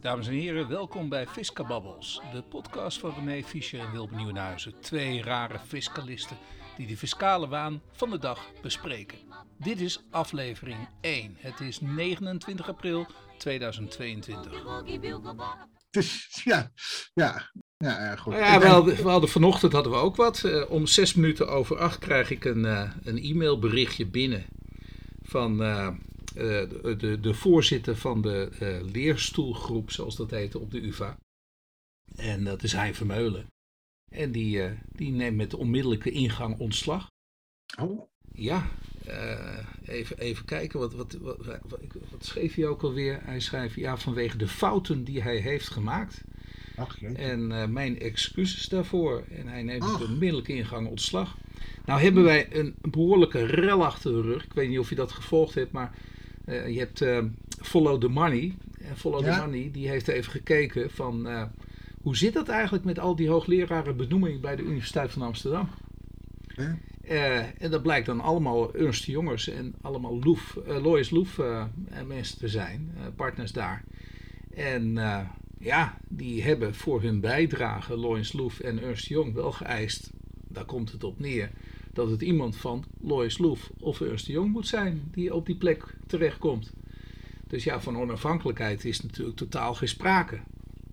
Dames en heren, welkom bij Fiscababbels, de podcast van René Fischer en Wilbe Nieuwenhuizen. Twee rare fiscalisten die de fiscale waan van de dag bespreken. Dit is aflevering 1. Het is 29 april 2022. Dus ja, ja, ja, goed. Ja, we hadden, we hadden vanochtend hadden we ook wat. Uh, om zes minuten over acht krijg ik een, uh, een e-mailberichtje binnen van uh, de, de, de, voorzitter van de leerstoelgroep, zoals dat heette, op de UvA. En dat is Hein Vermeulen. En die, die neemt met onmiddellijke ingang ontslag. Oh. Ja, even, even kijken, wat, wat, wat, schreef hij ook alweer? Hij schrijft, ja, vanwege de fouten die hij heeft gemaakt. Ach, en uh, mijn excuses daarvoor. En hij neemt Ach. een onmiddellijke ingang ontslag. Nou hebben wij een behoorlijke rel achter de rug. Ik weet niet of je dat gevolgd hebt, maar uh, je hebt uh, Follow the Money. En Follow ja? the Money die heeft even gekeken van hoe zit dat eigenlijk met al die hoogleraren benoeming bij de Universiteit van Amsterdam. Ja? en dat blijkt dan allemaal Ernst Jongers en allemaal Loef, Lois Loef mensen te zijn, partners daar. En ja, die hebben voor hun bijdrage, Lois Loef en Ernst Jong, wel geëist, daar komt het op neer, dat het iemand van Lois Loef of Ernst Jong moet zijn die op die plek terechtkomt. Dus ja, van onafhankelijkheid is natuurlijk totaal geen sprake.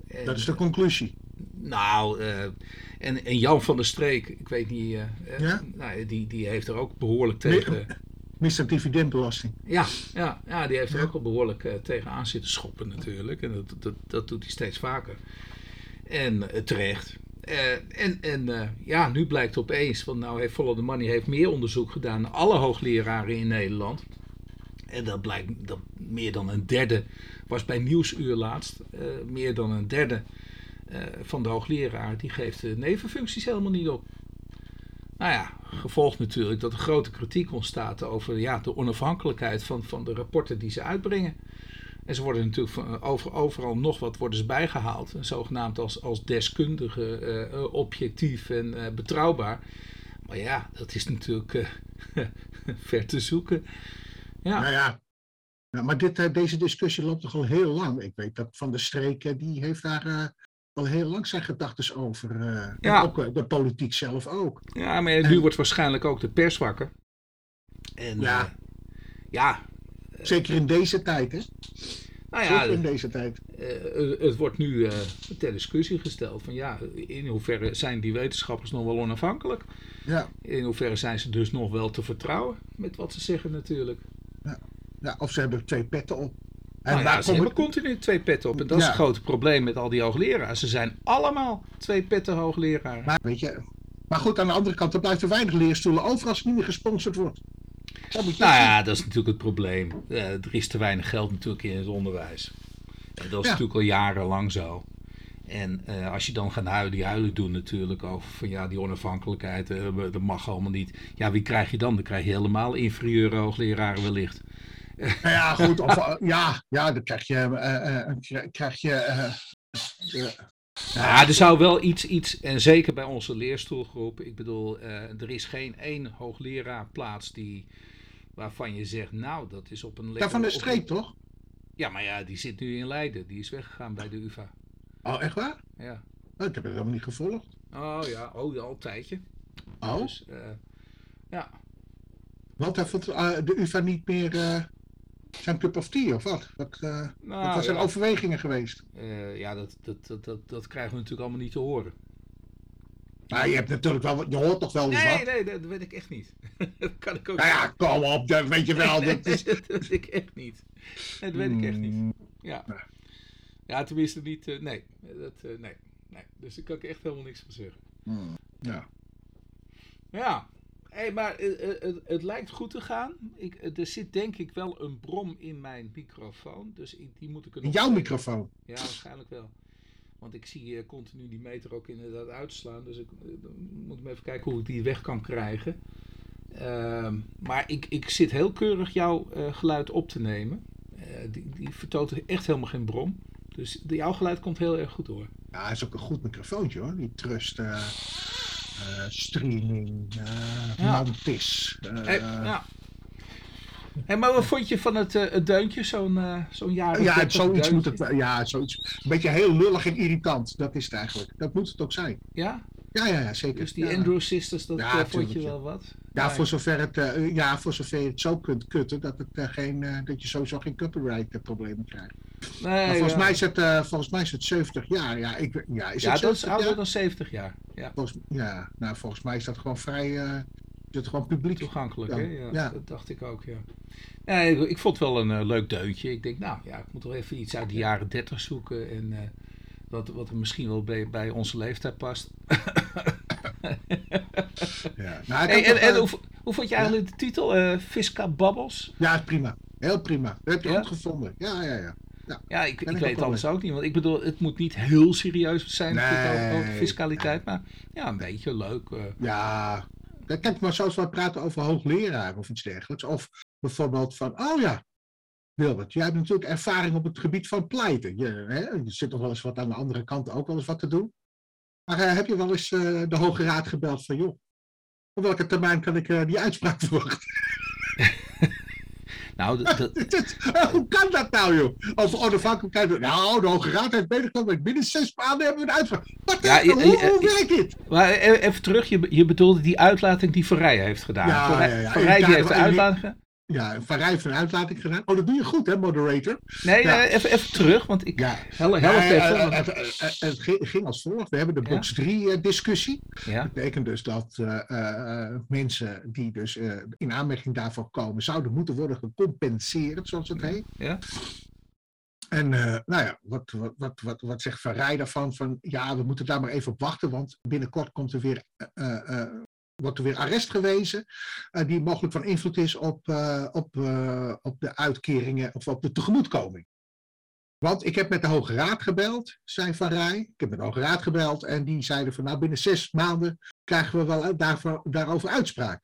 En, dat is de conclusie. Nou, uh, en, en Jan van der Streek, ik weet niet, uh, ja? nou, die, die heeft er ook behoorlijk tegen... Mr. Dividendbelasting. Ja, ja, ja, die heeft er ook al behoorlijk uh, tegen aan zitten schoppen natuurlijk. En dat, dat, dat doet hij steeds vaker. En terecht. Uh, en en ja, nu blijkt opeens, want nou heeft Follow the Money heeft meer onderzoek gedaan naar alle hoogleraren in Nederland. En dat blijkt dat meer dan een derde, was bij Nieuwsuur laatst, meer dan een derde van de hoogleraren die geeft de nevenfuncties helemaal niet op. Nou ja, gevolgd natuurlijk dat er grote kritiek ontstaat over ja, de onafhankelijkheid van, van de rapporten die ze uitbrengen. En ze worden natuurlijk van, over, overal nog wat worden ze bijgehaald. Zogenaamd als, als deskundige, uh, objectief en uh, betrouwbaar. Maar ja, dat is natuurlijk uh, ver te zoeken. Ja. Nou ja, ja maar dit, deze discussie loopt toch al heel lang. Ik weet dat Van de Streken, die heeft daar al heel lang zijn gedachten over. Ja. ook de politiek zelf ook. Ja, maar nu en, wordt waarschijnlijk ook de pers wakker. En, ja. Ja. Zeker in deze tijd, hè? Nou ja, Zeker in deze tijd. het wordt nu ter discussie gesteld van ja, in hoeverre zijn die wetenschappers nog wel onafhankelijk? Ja. In hoeverre zijn ze dus nog wel te vertrouwen met wat ze zeggen natuurlijk? Ja, ja of ze hebben twee petten op. En nou ja, ze hebben het... continu twee petten op. En dat ja. is het grote probleem met al die hoogleraren. Ze zijn allemaal twee petten hoogleraren. Maar, weet je, maar goed, aan de andere kant, er blijft er weinig leerstoelen over als het niet meer gesponsord wordt. Nou ja, dat is natuurlijk het probleem. Uh, er is te weinig geld natuurlijk in het onderwijs. En dat is ja. natuurlijk al jarenlang zo. En uh, als je dan gaat huilen, huilen doen natuurlijk over van ja, die onafhankelijkheid, uh, dat mag allemaal niet. Ja, wie krijg je dan? Dan krijg je helemaal inferieure hoogleraren wellicht. Nou ja, goed. Of, ja, ja, dan krijg je. Krijg je ja, er zou wel iets, iets, en zeker bij onze leerstoelgroep, ik bedoel, er is geen één hoogleraarplaats die, waarvan je zegt, nou, dat is op een... Ja, van de streek, toch? Ja, maar ja, die zit nu in Leiden, die is weggegaan bij de UvA. Oh, echt waar? Ja. Oh, ik heb het helemaal niet gevolgd. Oh ja, oh, al een tijdje. Oh? Dus, ja. Want hij vond de UvA niet meer zijn cup of tea of wat? Wat, uh, nou, wat zijn ja. overwegingen geweest? Uh, ja, dat, dat, dat, dat, dat krijgen we natuurlijk allemaal niet te horen. Maar je hebt natuurlijk wel, je hoort toch wel eens nee, wat? Nee, dat weet ik echt niet. dat kan ik ook nou ja, kom op, dat weet je wel. Dat, is... dat weet ik echt niet. Nee, dat weet ik echt niet. Ja, ja tenminste niet, uh, nee. Dat, uh, nee. nee. Dus daar kan ik echt helemaal niks van zeggen. Hmm. Ja. Ja, Hey, maar het, het, het, lijkt goed te gaan. Ik, er zit denk ik wel een brom in mijn microfoon. Dus ik, die moet ik er In jouw microfoon? Ja, waarschijnlijk wel. Want ik zie uh, continu die meter ook inderdaad uitslaan. Dus ik uh, moet me even kijken hoe ik die weg kan krijgen. Uh, maar ik, ik zit heel keurig jouw uh, geluid op te nemen. die, die vertoont echt helemaal geen brom. Dus jouw geluid komt heel erg goed door. Ja, het is ook een goed microfoontje hoor. Die trust. Uh, streaming, uh, ja. Mantis. Uh, ja. Hey, maar wat vond je van het, uh, het deuntje, zo'n uh, zo'n jaar? Ja, zoiets moet het Ja, zoiets. Een beetje heel lullig en irritant, dat is het eigenlijk. Dat moet het ook zijn. Ja? Ja, ja, ja zeker. Dus die Andrew Sisters, dat ja, vond je wel wat? Ja, voor zover het, uh, ja, voor zover je het zo kunt kutten, dat, het, geen, dat je sowieso geen copyright problemen krijgt. Nee, volgens, mij is het, volgens mij is het 70 jaar. Ja, ik, ja, is het dat is ouder dan 70 jaar. Ja. Volgens, ja, nou, volgens mij is dat gewoon vrij, het gewoon publiek. Toegankelijk, ja. hè? Ja, ja, Dat dacht ik ook, ja. ja ik, ik vond het wel een leuk deuntje. Ik denk, nou ja, ik moet toch even iets uit de jaren 30 zoeken en wat, wat er misschien wel bij, bij onze leeftijd past. ja. Nou, hey, en, en hoe, hoe vond je eigenlijk de titel? Uh, Fisca Bubbles? Ja, prima. Heel prima. Dat heb je goed gevonden. Ja, ja, ja. Ja, ja ik, ik, weet alles ook niet. Want ik bedoel, het moet niet heel serieus zijn nee. over fiscaliteit. Maar ja, een beetje leuk. Uh. Ja, kijk maar zoals we praten over hoogleraar of iets dergelijks. Of bijvoorbeeld van, oh ja, Wilbert, jij hebt natuurlijk ervaring op het gebied van pleiten. Je, hè, je zit nog wel eens wat aan de andere kant ook wel eens wat te doen. Maar uh, heb je wel eens uh, de Hoge Raad gebeld van, joh, op welke termijn kan ik uh, die uitspraak verwachten? Nou, dat, hoe kan dat nou, joh? Over onafhankelijkheid. Nou, de Hoge Raad heeft bezig dat binnen zes maanden hebben we een. Wat ja, hoe, hoe werkt dit? Maar e-, even terug, je, je bedoelde die uitlating die Verrij heeft gedaan. Ja, Verrij, ja, ja. Verrij die heeft de uitlating ja, Van Rij heeft een uitlating gedaan. Oh, dat doe je goed, hè, moderator? Nee, ja. uh, even, even terug, want ik... Ja. Help nee, even. Uh, het, het, het, ging als volgt. We hebben de box 3 uh, discussie. Dat betekent dus dat mensen die dus in aanmerking daarvoor komen... zouden moeten worden gecompenseerd, zoals het heet. Ja. En nou ja, wat, wat, wat, wat, wat zegt Van Rij daarvan? Van ja, we moeten daar maar even op wachten, want binnenkort komt er weer wordt er weer arrest gewezen, uh, die mogelijk van invloed is op, uh, op, uh, op de uitkeringen of op de tegemoetkoming. Want ik heb met de Hoge Raad gebeld, zei Van Rij. Ik heb met de Hoge Raad gebeld en die zeiden van nou binnen zes maanden krijgen we wel daarover uitspraak.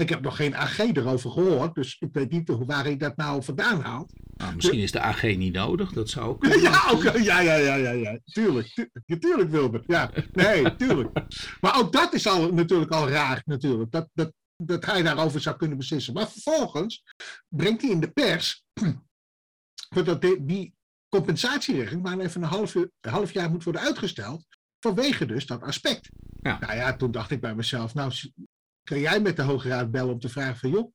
Ik heb nog geen AG erover gehoord, dus ik weet niet waar ik dat nou vandaan haal. Nou, misschien is de AG niet nodig, dat zou ook. Ja, ook, ja, ja, ja, ja, ja, tuurlijk. tuurlijk, Wilbert. Ja, nee, tuurlijk. Maar ook dat is al, natuurlijk al raar, natuurlijk. Dat, dat, dat hij daarover zou kunnen beslissen. Maar vervolgens brengt hij in de pers dat die compensatieregeling maar even een half, een half jaar moet worden uitgesteld. Vanwege dus dat aspect. Ja. Nou ja, toen dacht ik bij mezelf, nou, kan jij met de Hoge Raad bellen om te vragen van, joh,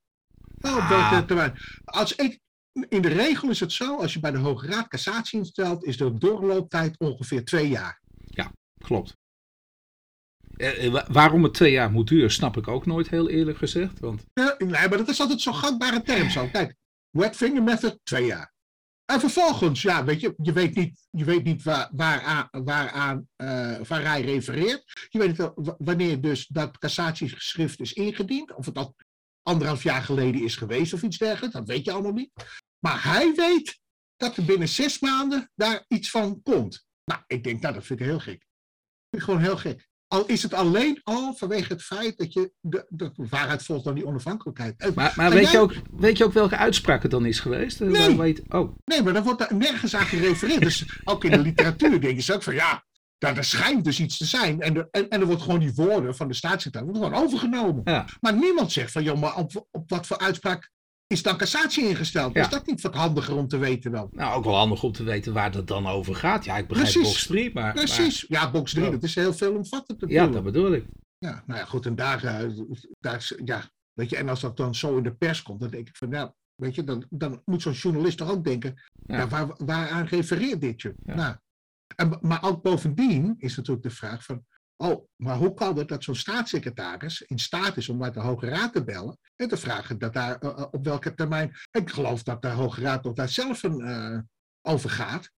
nou, op welke ah. termijn. Als ik, in de regel is het zo, als je bij de Hoge Raad cassatie instelt, is de doorlooptijd ongeveer twee jaar. Ja, klopt. Eh, eh waarom het twee jaar moet duren, snap ik ook nooit heel eerlijk gezegd. Want... Ja, nee, maar dat is altijd zo'n gangbare term zo. Kijk, wet finger method, twee jaar. En vervolgens, ja, weet je, je weet niet, je weet niet waar, waaraan, waaraan waar hij refereert. Je weet niet wanneer dus dat cassatiegeschrift is ingediend. Of het al anderhalf jaar geleden is geweest of iets dergelijks. Dat weet je allemaal niet. Maar hij weet dat er binnen zes maanden daar iets van komt. Nou, ik denk, nou, dat vind ik heel gek. Dat vind ik gewoon heel gek. Al is het alleen al vanwege het feit dat je de, de waarheid volgt dan die onafhankelijkheid. Maar, maar weet, je ook, weet je ook welke uitspraak het dan is geweest? Eh, nee, weet, oh. nee maar daar wordt daar nergens aan gerefereerd. dus ook in de literatuur denken ze ook van ja, daar, schijnt dus iets te zijn. En, er, en, en er wordt gewoon die woorden van de staatssecretaris gewoon overgenomen. Ja. Maar niemand zegt van joh, maar op, op wat voor uitspraak is dan cassatie ingesteld. Is dat niet wat handiger om te weten dan? Nou, ook wel handig om te weten waar het dan over gaat. Ja, ik begrijp Precies. box 3, maar... Precies, ja, box 3, dat is heel veelomvattend Ja, dat bedoel ik. Ja, nou ja, goed, en daar, uh, daar ja, weet je, en als dat dan zo in de pers komt, dan denk ik van, ja, weet je, dan, dan moet zo'n journalist toch ook denken, ja. waar, waaraan refereert dit je? Nou, en, maar ook bovendien is natuurlijk de vraag van, Oh, maar hoe kan het dat zo'n staatssecretaris in staat is om naar de Hoge Raad te bellen en te vragen dat daar uh, op welke termijn. Ik geloof dat de Hoge Raad nog daar zelf een, uh, over gaat.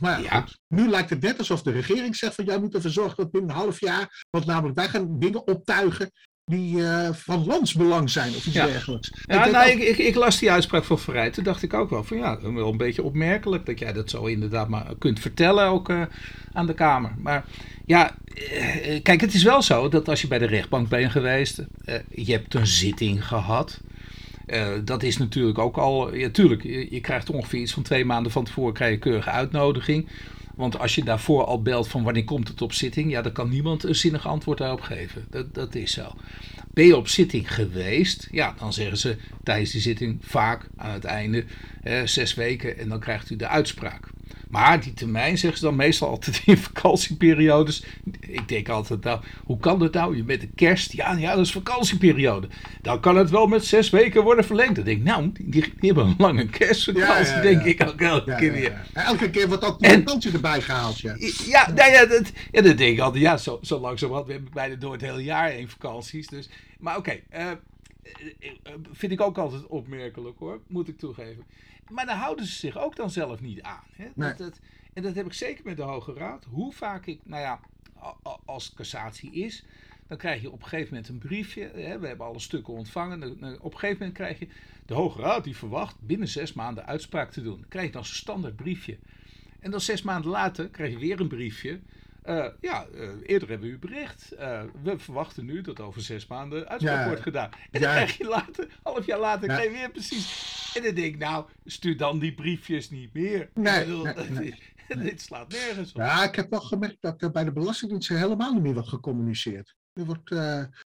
Maar ja. goed, nu lijkt het net alsof de regering zegt van jij moet ervoor zorgen dat binnen een half jaar, want namelijk wij gaan dingen optuigen die uh, van landsbelang zijn of iets dergelijks. Ja, ik, nou, ik, ik, las die uitspraak van Verrijt. Toen dacht ik ook wel van ja, wel een beetje opmerkelijk dat jij dat zo inderdaad maar kunt vertellen ook uh, aan de Kamer. Maar ja, uh, kijk, het is wel zo dat als je bij de rechtbank bent geweest, je hebt een zitting gehad. dat is natuurlijk ook al, ja, tuurlijk, je, je, krijgt ongeveer iets van twee maanden van tevoren krijg je keurige uitnodiging. Want als je daarvoor al belt van wanneer komt het op zitting, ja, dan kan niemand een zinnig antwoord daarop geven. Dat, dat is zo. ben je op zitting geweest? Ja, dan zeggen ze tijdens die zitting vaak aan het einde hè, zes weken en dan krijgt u de uitspraak. Maar die termijn zeggen ze dan meestal altijd in vakantieperiodes. Ik denk altijd, nou, hoe kan dat nou? Je met de kerst, ja, ja, dat is vakantieperiode. Dan kan het wel met zes weken worden verlengd. Dan denk ik, nou, die, die hebben een lange kerstvakantie, denk ik ook elke keer weer. Elke keer wordt ook die vakantie erbij gehaald, ja. Ja, nou ja, dat, ja, dat denk ik altijd, ja, zo, zo langzamerhand. We hebben bijna door het hele jaar heen vakanties. Dus, maar oké, okay, uh, eh, eh, vind ik ook altijd opmerkelijk hoor, moet ik toegeven. Maar daar houden ze zich ook dan zelf niet aan. Hè? Dat, dat, en dat heb ik zeker met de Hoge Raad. Hoe vaak ik, nou ja, als het cassatie is, dan krijg je op een gegeven moment een briefje. Hè? We hebben alle stukken ontvangen. Op een gegeven moment krijg je, de Hoge Raad die verwacht binnen zes maanden uitspraak te doen. Dan krijg je dan zo'n standaard briefje. En dan zes maanden later krijg je weer een briefje. Uh, ja, uh, eerder hebben we u bericht. Uh, we verwachten nu dat over zes maanden uitspraak wordt gedaan. En dan krijg je later, half jaar later, ja. krijg je weer precies. En dan denk ik, nou, stuur dan die briefjes niet meer. Nee, bedoel, nee, nee. dit slaat nergens op. Ja, ik heb wel gemerkt dat er bij de Belastingdienst helemaal niet meer wordt gecommuniceerd. Er wordt,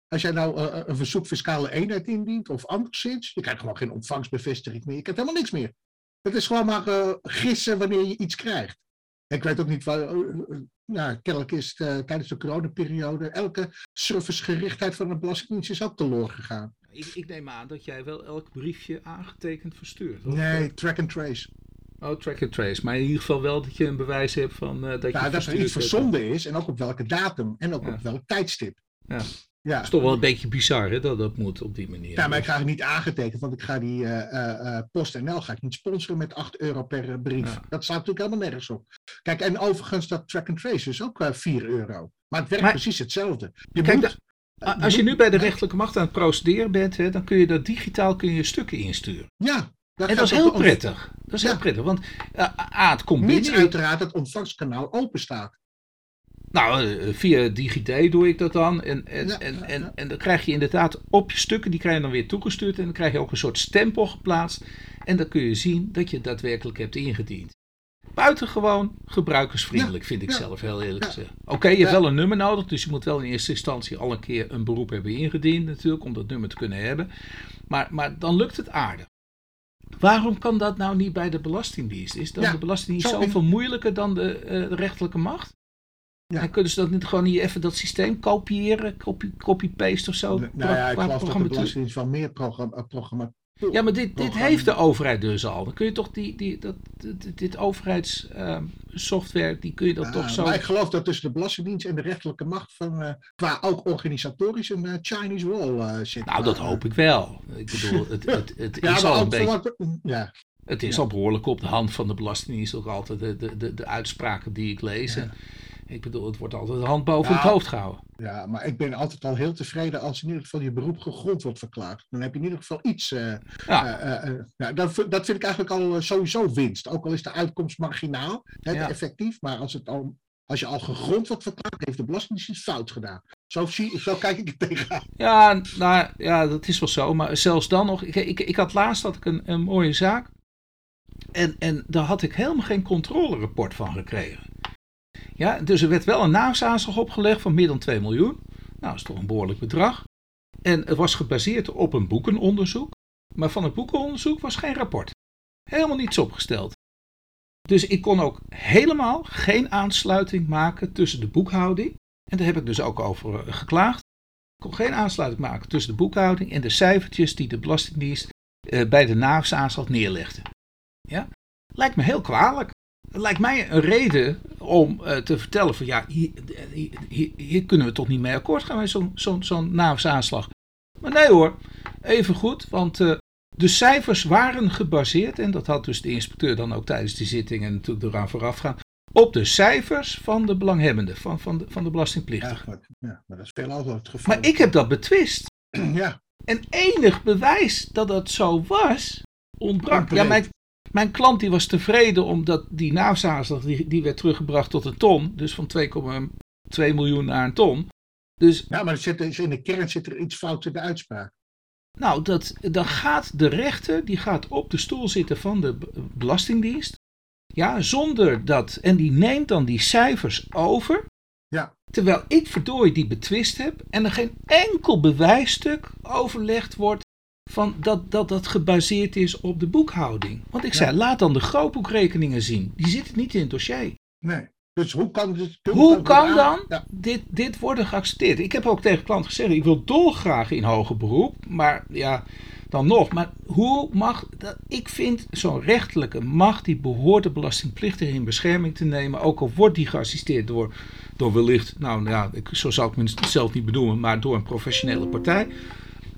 als jij nou een verzoek fiscale eenheid indient of anderszins, je krijgt gewoon geen ontvangstbevestiging meer. Je krijgt helemaal niks meer. Het is gewoon maar gissen wanneer je iets krijgt. Ik weet ook niet waar, ja, kennelijk is het, tijdens de coronaperiode elke servicegerichtheid van de Belastingdienst is ook teloor gegaan. Ik, ik, neem aan dat jij wel elk briefje aangetekend verstuurt. Nee, track and trace. Oh, track and trace. Maar in ieder geval wel dat je een bewijs hebt van uh, dat ja, je dat er iets verzonden is en ook op welke datum en ook op welk tijdstip. Ja. Ja. Het is toch wel een beetje bizar hè, dat dat moet op die manier. Ja, maar ik ga het niet aangetekend, want ik ga die uh, uh, PostNL ga ik niet sponsoren met 8 euro per brief. Dat staat natuurlijk helemaal nergens op. Kijk, en overigens dat track and trace is ook 4 euro. Maar het werkt precies hetzelfde. Je kijk, moet, als je nu bij de rechterlijke macht aan het procederen bent, hè, dan kun je dat digitaal kun je stukken insturen. Ja. Dat en dat is heel prettig. Dat is heel prettig, want A, het komt binnen. Mits uiteraard het ontvangskanaal open staat. Nou, eh, via DigiD doe ik dat dan. En, en, en, en, en dan krijg je inderdaad op je stukken, die krijg je dan weer toegestuurd. En dan krijg je ook een soort stempel geplaatst. En dan kun je zien dat je daadwerkelijk hebt ingediend. Buitengewoon gebruikersvriendelijk, vind ik zelf heel eerlijk gezegd. Oké, je hebt wel een nummer nodig, dus je moet wel in eerste instantie al een keer een beroep hebben ingediend, natuurlijk, om dat nummer te kunnen hebben. Maar, maar dan lukt het aardig. Waarom kan dat nou niet bij de Belastingdienst? Is dan de Belastingdienst zoveel moeilijker dan de, uh, de rechterlijke macht? Ja. En kunnen ze dat niet gewoon niet even dat systeem kopiëren, copy-paste of zo? Nou ja, ik geloof dat de Belastingdienst van meer programma, programma ja, maar dit, dit heeft de overheid dus al. Dan kun je toch die, die, dat, dit, dit overheidssoftware, uh, die kun je dan toch zo... Maar ik geloof dat tussen de Belastingdienst en de rechterlijke macht van, uh, qua ook organisatorisch een uh, Chinese wall uh, zit. Nou, dat hoop ik wel. Ik bedoel, het, het, het ja, is al een beetje... ja. Het is al behoorlijk op de hand van de Belastingdienst ook altijd de, de, de, de uitspraken die ik lees. Ik bedoel, het wordt altijd de hand boven het hoofd gehouden. Ja, maar ik ben altijd al heel tevreden als in ieder geval je beroep gegrond wordt verklaard. Dan heb je in ieder geval iets. Uh, ja. Uh, uh, dat, dat vind ik eigenlijk al sowieso winst. Ook al is de uitkomst marginaal, hè, ja. effectief. Maar als, het al, als je al gegrond wordt verklaard, heeft de Belastingdienst fout gedaan. Zo, zie, zo kijk ik er tegenaan. Ja, nou, ja, dat is wel zo. Maar zelfs dan nog. Ik, ik, ik had laatst had ik een, een mooie zaak. En, en daar had ik helemaal geen controlerapport van gekregen. Ja, dus er werd wel een naamsaanslag opgelegd van meer dan 2 miljoen. Nou, dat is toch een behoorlijk bedrag. En het was gebaseerd op een boekenonderzoek. Maar van het boekenonderzoek was geen rapport. Helemaal niets opgesteld. Dus ik kon ook helemaal geen aansluiting maken tussen de boekhouding. En daar heb ik dus ook over eh, geklaagd. Ik kon geen aansluiting maken tussen de boekhouding en de cijfertjes die de Belastingdienst eh, bij de naamsaanslag neerlegde. Ja? Lijkt me heel kwalijk. Lijkt mij een reden om uh, te vertellen van ja, hier, hier, hier, kunnen we toch niet mee akkoord gaan met zo'n zo'n zo'n naamsaanslag. Maar nee hoor, even goed, want uh, de cijfers waren gebaseerd, en dat had dus de inspecteur dan ook tijdens die zitting en natuurlijk eraan voorafgaan, op de cijfers van de belanghebbenden, van, van, de, van de belastingplichtigen. Ja, ja, maar dat is veelal het geval. Maar ik heb dat betwist. Ja. En enig bewijs dat dat zo was, ontbrak. Ja, mijn, mijn klant die was tevreden omdat die naafzaanslag die, die werd teruggebracht tot een ton. Dus van 2,2 miljoen naar een ton. Dus, ja, maar zit, in de kern zit er iets fout in de uitspraak. Nou, dat, dan gaat de rechter die gaat op de stoel zitten van de Belastingdienst. Ja, zonder dat. En die neemt dan die cijfers over. Ja. Terwijl ik verdorie die betwist heb en er geen enkel bewijsstuk overlegd wordt van dat, dat dat gebaseerd is op de boekhouding. Want ik zei, laat dan de grootboekrekeningen zien. Die zitten niet in het dossier. Nee. Dus hoe kan, het, hoe kan dan dit, dit worden geaccepteerd? Ik heb ook tegen klant gezegd, ik wil dolgraag in hoger beroep. Maar ja, dan nog. Maar hoe mag, dat, ik vind zo'n rechtelijke mag die behoort de belastingplichtige in bescherming te nemen. Ook al wordt die geassisteerd door, door wellicht, nou ja, ik, zo zou ik het zelf niet bedoelen, maar door een professionele partij.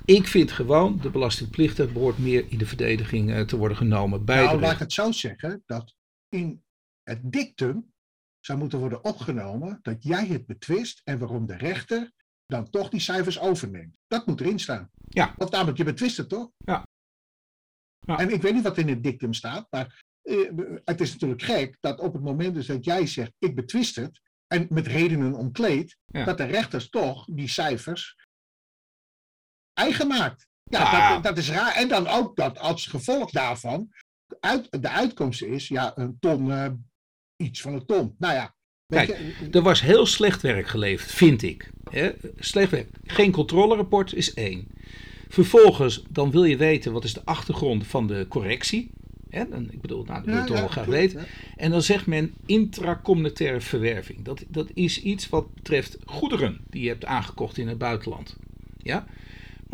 Ik vind gewoon, de belastingplichtige behoort meer in de verdediging uh, te worden genomen. Bij nou, laat ik het zo zeggen, dat in het dictum zou moeten worden opgenomen dat jij het betwist en waarom de rechter dan toch die cijfers overneemt. Dat moet erin staan. Ja. Of namelijk, je betwist het toch? Ja. ja. En ik weet niet wat in het dictum staat, maar eh, het is natuurlijk gek dat op het moment dus dat jij zegt, ik betwist het, en met redenen omkleed, dat de rechters toch die cijfers eigen maakt. Ja, dat, dat, is raar. En dan ook dat als gevolg daarvan uit, de uitkomst is, ja, een ton, uh, iets van een ton. Nou ja. Kijk, er was heel slecht werk geleverd, vind ik. Slecht werk. Geen controlerapport is één. Vervolgens, dan wil je weten wat is de achtergrond van de correctie. Hè? Ik bedoel, nou, dat wil je toch wel graag weten. En dan zegt men intracommunitaire verwerving. Dat, dat is iets wat betreft goederen die je hebt aangekocht in het buitenland. Ja?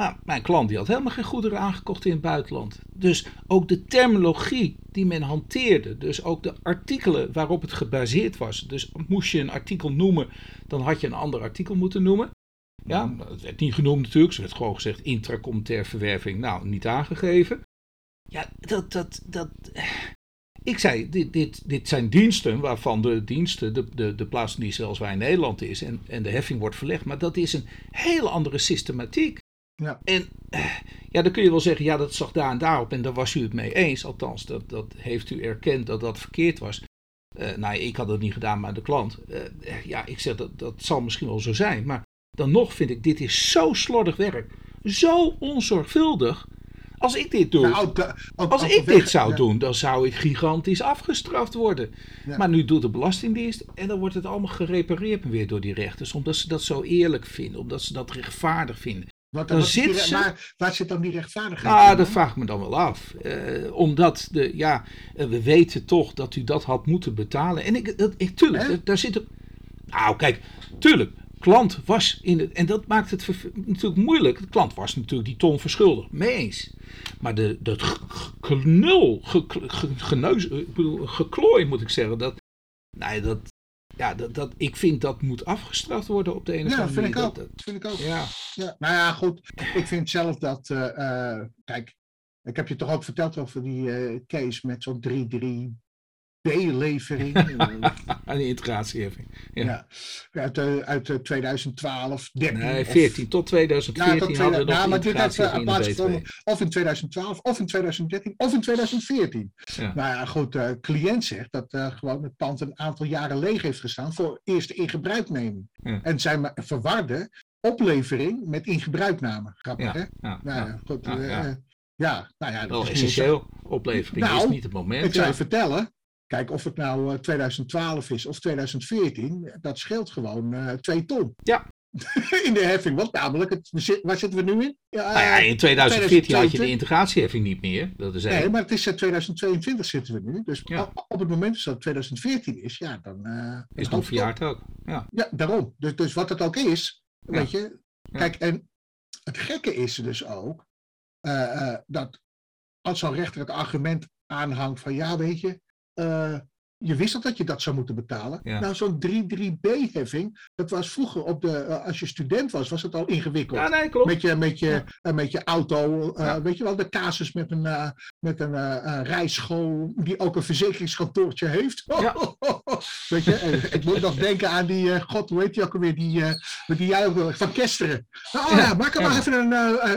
Maar mijn klant die had helemaal geen goederen aangekocht in het buitenland. Dus ook de terminologie die men hanteerde, dus ook de artikelen waarop het gebaseerd was. Dus moest je een artikel noemen, dan had je een ander artikel moeten noemen. Ja, het werd niet genoemd natuurlijk. Ze werd gewoon gezegd intracommunitaire verwerving. Nou, niet aangegeven. Ja, dat, dat, dat. Ik zei, dit, dit, dit zijn diensten waarvan de diensten, de, de, de plaatsdienst zoals wij in Nederland is en, en de heffing wordt verlegd. Maar dat is een hele andere systematiek. Ja. En ja, dan kun je wel zeggen, ja, dat zag daar en daarop en daar was u het mee eens. Althans, dat, dat heeft u erkend dat dat verkeerd was. Uh, nou, ik had het niet gedaan, maar de klant. Uh, ja, ik zeg dat dat zal misschien wel zo zijn. Maar dan nog vind ik, dit is zo slordig werk. Zo onzorgvuldig. Als ik dit doe, nou, als ik dit zou doen, dan zou ik gigantisch afgestraft worden. Maar nu doet de Belastingdienst en dan wordt het allemaal gerepareerd weer door die rechters. Omdat ze dat zo eerlijk vinden, omdat ze dat rechtvaardig vinden. Wat, dan zit ze, waar, waar, zit dan die rechtvaardigheid? Ah, dat vraag ik me dan wel af. Uh, omdat de, ja, uh, we weten toch dat u dat had moeten betalen. En ik, dat, ik tuurlijk, daar zit. Nou, kijk, tuurlijk klant was in het. En dat maakt het natuurlijk moeilijk. De klant was natuurlijk die ton verschuldigd. Mee eens. Maar de, dat knul, geneus, geklooi moet ik zeggen. Dat, nee, dat, ja, dat, dat, ik vind dat moet afgestraft worden op de ene ja, of andere manier. Ja, vind ik ook. Dat, vind ik ook. Ja. ja. Nou ja, goed. Ik vind zelf dat. Uh, uh, kijk, ik heb je toch ook verteld over die uh, case met zo'n 3-3 B-levering. De integratieheffing. Ja. ja. Uit, uh, uit 2012, 13. Nee, 14. Of, tot 2014 ja, tot hadden we nog ja, maar dit uh, plaatsgevonden of in 2012, of in 2013, of in 2014. Ja. Nou ja, goed, de uh, cliënt zegt dat gewoon het pand een aantal jaren leeg heeft gestaan voor eerste in gebruikneming. En zij verwarde oplevering met in gebruikname. Grappig, hè? Ja, nou, ja, goed. Ja, ja. nou ja, dat Wel is essentieel. Oplevering nou, is niet het moment. Ik zou je vertellen, Kijk, of het nou 2012 is of 2014, dat scheelt gewoon uh, twee ton. Ja. in de heffing. Want namelijk, het, waar zitten we nu in? Ja, nou ja, in 2014 had je de integratieheffing niet meer. Dat is nee, maar het is 2022 zitten we nu. Dus ja. op het moment dat het 2014 is, ja, dan... Uh, is het verjaard ook. Ja, ja daarom. Dus, dus wat het ook is, weet je. Kijk, en het gekke is dus ook, uh, dat als zo'n rechter het argument aanhangt van, ja, weet je, uh, je wist al dat je dat zou moeten betalen. Nou, zo'n 3-3B-heffing, dat was vroeger op de, uh, als je student was, was het al ingewikkeld. Ja, nee, klopt. Met je, met je, ja. uh, met je auto, ja. weet je wel, de casus met een, met een rijschool die ook een verzekeringskantoortje heeft. Ja. weet je, ik moet nog denken aan die, god, hoe heet die ook alweer, die, die jij ook, van Kesteren. Nou, oh ja, maak er maar even een,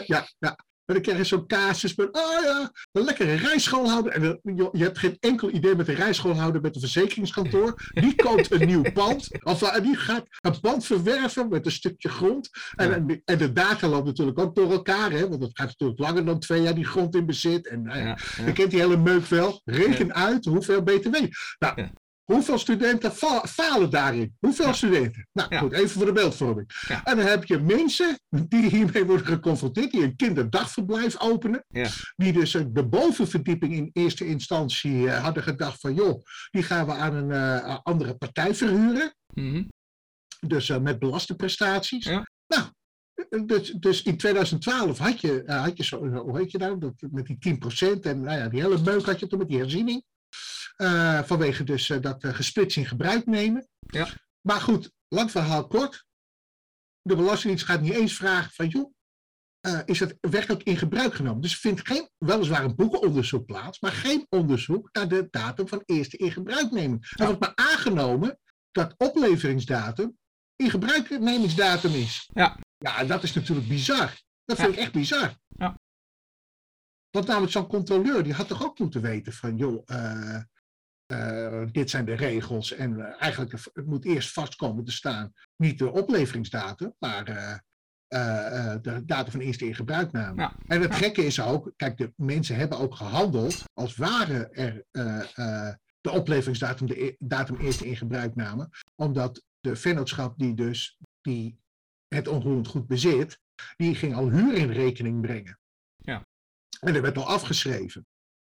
ja, ja. En dan krijg je zo'n casus met, oh ja, een lekkere rijschoolhouder. En je, je hebt geen enkel idee met een rijschoolhouder met een verzekeringskantoor. Die koopt een nieuw pand. Of uh, die gaat een pand verwerven met een stukje grond. En, ja. en, en, de data loopt natuurlijk ook door elkaar. Hè, want dat gaat natuurlijk langer dan twee jaar die grond in bezit. En ja, ja. je kent die hele meuk wel. Reken uit hoeveel BTW. Nou, Hoeveel studenten falen daarin? Hoeveel studenten? Nou goed, even voor de beeldvorming. En dan heb je mensen die hiermee worden geconfronteerd, die een kinderdagverblijf openen. Die dus de bovenverdieping in eerste instantie uh, hadden gedacht van joh, die gaan we aan een uh, andere partij verhuren. Mm Dus uh, met belastingprestaties. Nou, dus, dus, in 2012 had je, had je zo, hoe heet je nou, dat, met die 10% en nou ja, die hele meuk had je toen met die herziening. Uh, vanwege dus uh, dat uh, gesplitst in gebruik nemen. Ja. Maar goed, lang verhaal kort. De Belastingdienst gaat niet eens vragen van, joh, is het werkelijk in gebruik genomen? Dus vindt geen, weliswaar een boekenonderzoek plaats, maar geen onderzoek naar de datum van eerste in gebruikneming. Ja. Er wordt maar aangenomen dat opleveringsdatum in gebruiknemingsdatum is. Ja. Ja, dat is natuurlijk bizar. Dat vind ik echt bizar. Ja. Want namelijk zo'n controleur, die had toch ook moeten weten van, joh, uh, dit zijn de regels en uh, eigenlijk het moet eerst vastkomen te staan, niet de opleveringsdatum, maar uh, de datum van eerste in gebruikname. Ja. En het gekke is ook, kijk, de mensen hebben ook gehandeld als waren er de opleveringsdatum, de e-, datum eerste in gebruikname, omdat de vennootschap die dus die het onroerend goed bezit, die ging al huur in rekening brengen. Ja. En dat werd al afgeschreven.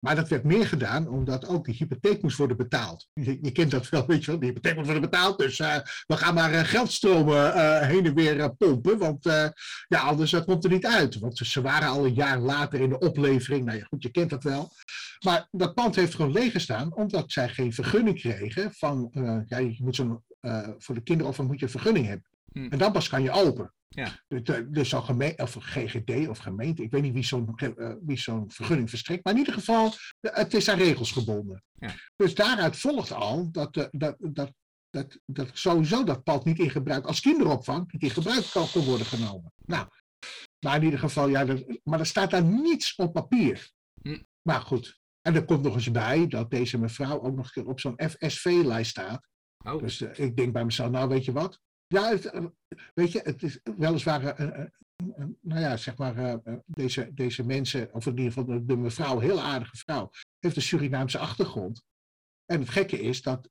Maar dat werd meer gedaan omdat ook de hypotheek moest worden betaald. Je, kent dat wel, weet je wel. De hypotheek moet worden betaald. Dus uh, we gaan maar uh, geldstromen uh, heen en weer pompen. Want ja, anders komt er niet uit. Want ze, waren al een jaar later in de oplevering. Nou ja, goed, je kent dat wel. Maar dat pand heeft gewoon leeg gestaan. Omdat zij geen vergunning kregen. Van, ja, je moet zo'n, voor de kinderopvang moet je een vergunning hebben. Hm. En dan pas kan je open. Ja. Dus, eh, dus gemeente, of GGD of gemeente, ik weet niet wie zo'n uh, wie zo'n vergunning verstrekt, maar in ieder geval, het is aan regels gebonden. Ja. Dus daaruit volgt al dat, uh, dat, dat, dat, dat sowieso dat pad niet in gebruik, als kinderopvang, niet in gebruik kan worden genomen. Nou, maar in ieder geval, ja, dat, maar er staat daar niets op papier. Hm. Maar goed, en er komt nog eens bij dat deze mevrouw ook nog op zo'n FSV-lijst staat. Oh. Dus ik denk bij mezelf, nou weet je wat, ja, eh, weet je, het is weliswaar, uh, nou ja, zeg maar, deze, deze mensen, of in ieder geval de, de mevrouw, heel aardige vrouw, heeft een Surinaamse achtergrond. En het gekke is dat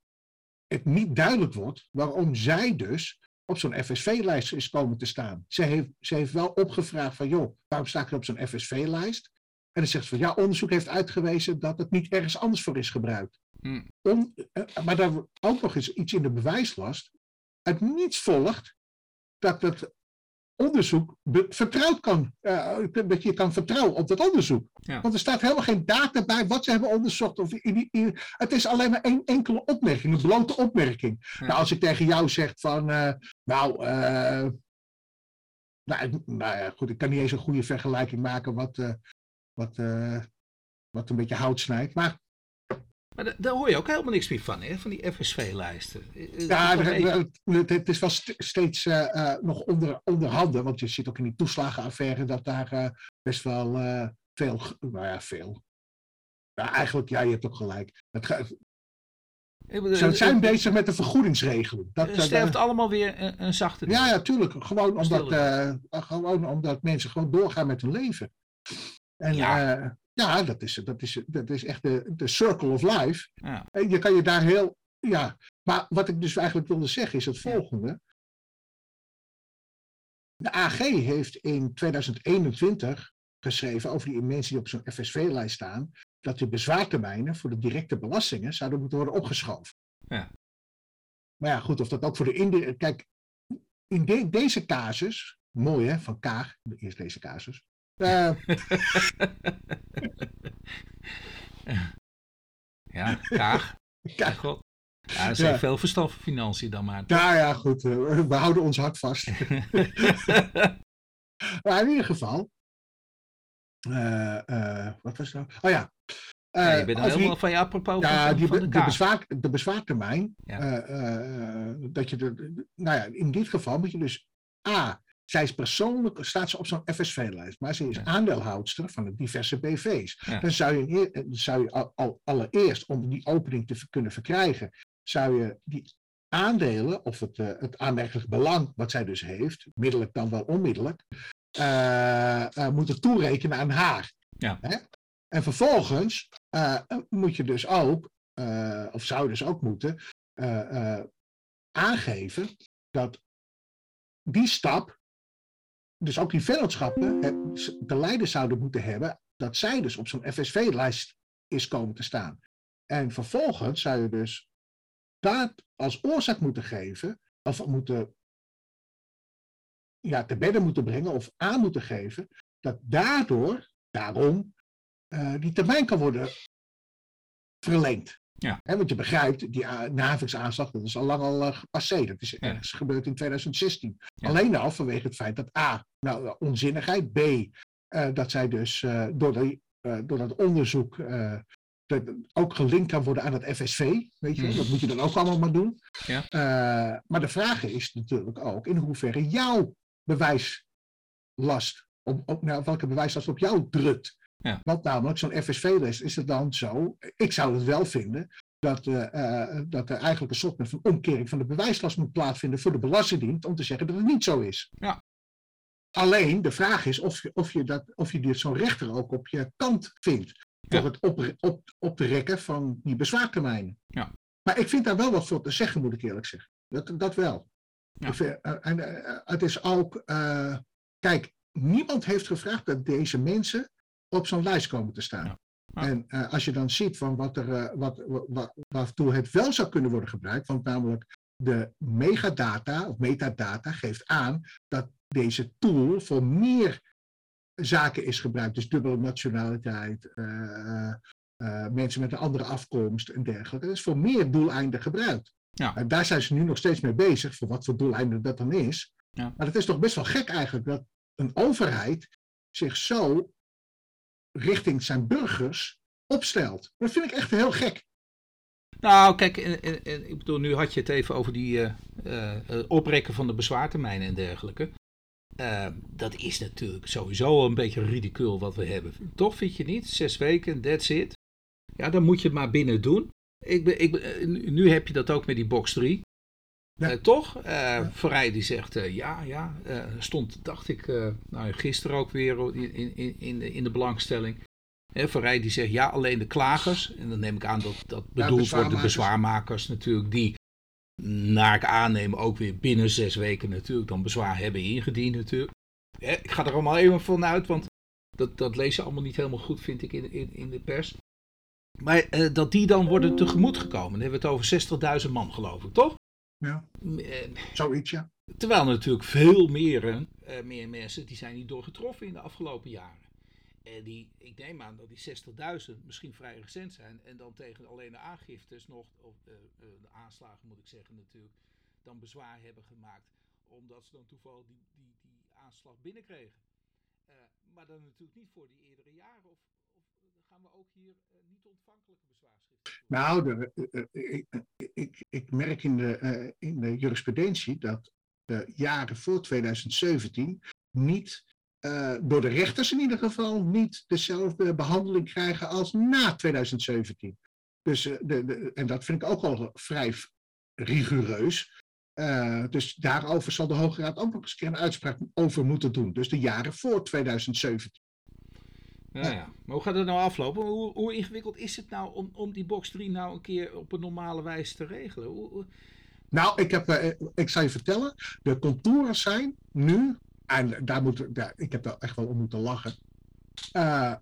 het niet duidelijk wordt waarom zij dus op zo'n FSV-lijst is komen te staan. Ze heeft, ze heeft wel opgevraagd van, joh, waarom sta ik op zo'n FSV-lijst? En dan zegt ze van, ja, onderzoek heeft uitgewezen dat het niet ergens anders voor is gebruikt. Hmm. Om, maar daar ook nog eens iets in de bewijslast uit niets volgt dat het onderzoek vertrouwd kan, uh, dat je kan vertrouwen op dat onderzoek. Want er staat helemaal geen data bij wat ze hebben onderzocht. Of in, in, het is alleen maar één enkele opmerking, een blote opmerking. Nou, als ik tegen jou zeg van, uh, nou, uh, nou, nou ja, goed, ik kan niet eens een goede vergelijking maken wat, wat, wat een beetje hout snijdt. Maar maar daar hoor je ook helemaal niks meer van, hè? van die FSV-lijsten. Ja, het is wel steeds uh, nog onder, onderhanden, want je zit ook in die toeslagenaffaire dat daar uh, best wel uh, veel, nou ja, veel. Ja, eigenlijk, ja, je hebt ook gelijk. Het, ze zijn bezig met de vergoedingsregeling. Dat het sterft allemaal weer een, een zachte. Ja, ja, tuurlijk. Gewoon omdat, gewoon omdat mensen gewoon doorgaan met hun leven. En ja. Ja, dat is, dat is, dat is echt de, de circle of life. Ja. En je kan je daar heel. Ja, maar wat ik dus eigenlijk wilde zeggen is het volgende. De AG heeft in 2021 geschreven over die mensen die op zo'n FSV-lijst staan, dat de bezwaartermijnen voor de directe belastingen zouden moeten worden opgeschoven. Ja. Maar ja, goed, of dat ook voor de indirecte. Kijk, in deze casus, mooi hè, van Kaag, eerst deze casus, uh. ja, Kaag. Kaag. God. Ja, er zijn veel verstand van financiën dan maar. Ja, ja, goed. Eh, we houden ons hart vast. maar in ieder geval. Uh, uh, wat was dat? Oh ja. Uh, ja je bent helemaal van je apropos ja, van, die, van de, de, bezwaar, de bezwaartermijn. Ja. dat je de, nou ja, in dit geval moet je dus A zij is persoonlijk, staat ze op zo'n FSV-lijst, maar ze is aandeelhoudster van de diverse BV's. Dan zou je, zou je al, allereerst, om die opening te kunnen verkrijgen, zou je die aandelen, of het, uh, het aanmerkelijk belang wat zij dus heeft, middelijk dan wel onmiddellijk, uh, uh, moeten toerekenen aan haar. Ja. Hè? En vervolgens moet je dus ook of zouden ze ook moeten, aangeven dat die stap, dus ook die vennootschappen, de leiders zouden moeten hebben dat zij dus op zo'n FSV-lijst is komen te staan. En vervolgens zou je dus dat als oorzaak moeten geven, of moeten ja, te bedden moeten brengen of aan moeten geven, dat daardoor, daarom, uh, die termijn kan worden verlengd. Ja. want je begrijpt, die NAVIX-aanslag, dat is al lang al uh, gepasseerd. Dat is ergens gebeurd in 2016. Alleen al vanwege het feit dat A, nou, onzinnigheid, B, uh, dat zij dus door, door dat onderzoek ook gelinkt kan worden aan het FSV. Weet je, mm. dat moet je dan ook allemaal maar doen. Ja. maar de vraag is natuurlijk ook in hoeverre jouw bewijslast, op, op, nou, welke bewijslast op jou drukt. Ja. Want namelijk, zo'n FSV-les is het dan zo, ik zou het wel vinden, dat, uh, dat er eigenlijk een soort van omkering van de bewijslast moet plaatsvinden voor de Belastingdienst om te zeggen dat het niet zo is. Ja. Alleen de vraag is of je, of je, dat, of je zo'n rechter ook op je kant vindt. Voor het op, op, op te rekken van die bezwaartermijnen. Ja. Maar ik vind daar wel wat voor te zeggen, moet ik eerlijk zeggen. Dat, dat wel. Ja. Eh, en uh, het is ook, kijk, niemand heeft gevraagd dat deze mensen op zo'n lijst komen te staan. Ja. En als je dan ziet van wat er, wat, wat, waartoe het wel zou kunnen worden gebruikt, want namelijk de megadata of metadata geeft aan dat deze tool voor meer zaken is gebruikt. Dus dubbele nationaliteit, mensen met een andere afkomst en dergelijke. Dat is voor meer doeleinden gebruikt. Ja. En daar zijn ze nu nog steeds mee bezig, voor wat voor doeleinden dat dan is. Ja. Maar het is toch best wel gek eigenlijk dat een overheid zich zo richting zijn burgers opstelt. Dat vind ik echt heel gek. Nou, kijk, ik bedoel, nu had je het even over die uh, uh, oprekken van de bezwaartermijnen en dergelijke. Uh, dat is natuurlijk sowieso een beetje ridicuul wat we hebben. Toch, vind je niet? Zes weken, that's it. Ja, dan moet je het maar binnen doen. Ik ben, ik eh, nu heb je dat ook met die box 3. Ja. Uh, toch? Uh, ja. Verrij die zegt uh, ja, ja. stond, dacht ik, nou, gisteren ook weer in, in, in, de, in de belangstelling. Verrij die zegt ja, alleen de klagers. En dan neem ik aan dat dat bedoeld wordt de bezwaarmakers natuurlijk. Die, naar ik aanneem, ook weer binnen zes weken natuurlijk dan bezwaar hebben ingediend natuurlijk. ik ga er allemaal even vanuit, want dat, dat lees je allemaal niet helemaal goed, vind ik, in, in, in de pers. Maar dat die dan worden tegemoet gekomen. Dan hebben we het over 60.000 man, geloof ik, toch? Ja. Uh, Zoiets, ja. Terwijl natuurlijk veel meer, uh, meer mensen die zijn niet door getroffen in de afgelopen jaren. En die, ik neem aan dat die 60.000 misschien vrij recent zijn. En dan tegen alleen de aangiftes nog, of de aanslagen moet ik zeggen natuurlijk, dan bezwaar hebben gemaakt. Omdat ze dan toevallig die, die, die aanslag binnenkregen. maar dan natuurlijk niet voor die eerdere jaren of gaan we ook hier uh, niet ontvankelijke bezwaarschriften Nou, de, uh, ik, ik, ik, merk in de, in de jurisprudentie dat de jaren voor 2017 niet, door de rechters in ieder geval, niet dezelfde behandeling krijgen als na 2017. Dus, de, en dat vind ik ook al vrij rigoureus. Dus daarover zal de Hoge Raad ook nog eens een uitspraak over moeten doen. Dus de jaren voor 2017. Ja, ja. Maar hoe gaat het nou aflopen? Hoe, hoe, ingewikkeld is het nou om, om die box 3 nou een keer op een normale wijze te regelen? Nou, ik, heb, uh, ik zal je vertellen, de contouren zijn nu, en daar moet, daar, ik heb daar echt wel om moeten lachen. Uh,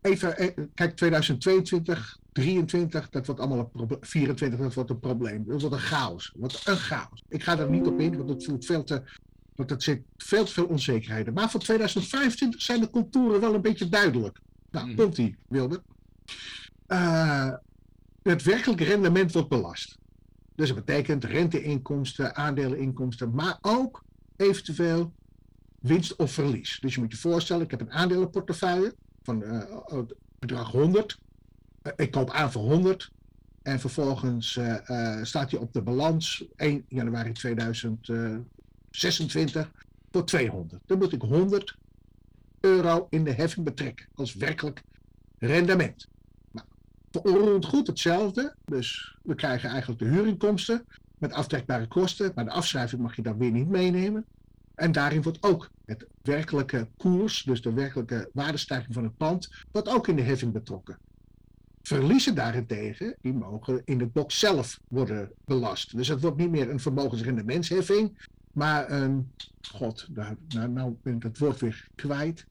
even, uh, kijk, 2022, 23, dat wordt allemaal een probleem. 24, dat wordt een probleem. Dat wordt een chaos. Wat een chaos. Ik ga er niet op in, want het voelt veel te want er zit veel te veel onzekerheden. Maar voor 2025 zijn de contouren wel een beetje duidelijk. Nou, mm. komt die, Wilbert. Uh, het werkelijke rendement wordt belast. Dus dat betekent renteinkomsten, aandeleninkomsten, maar ook eventueel winst of verlies. Dus je moet je voorstellen, ik heb een aandelenportefeuille van uh, bedrag 100. Uh, ik koop aan voor 100. En vervolgens staat hij op de balans 1 januari 2000. 26 voor 200. Dan moet ik 100 euro in de heffing betrekken als werkelijk rendement. Nou, goed hetzelfde. Dus we krijgen eigenlijk de huurinkomsten met aftrekbare kosten, maar de afschrijving mag je dan weer niet meenemen. En daarin wordt ook het werkelijke koers, dus de werkelijke waardestijging van het pand, wordt ook in de heffing betrokken. Verliezen daarentegen, die mogen in de box zelf worden belast. Dus het wordt niet meer een vermogensrendementsheffing, maar een, god, nou, nou, nou ben ik het woord weer kwijt.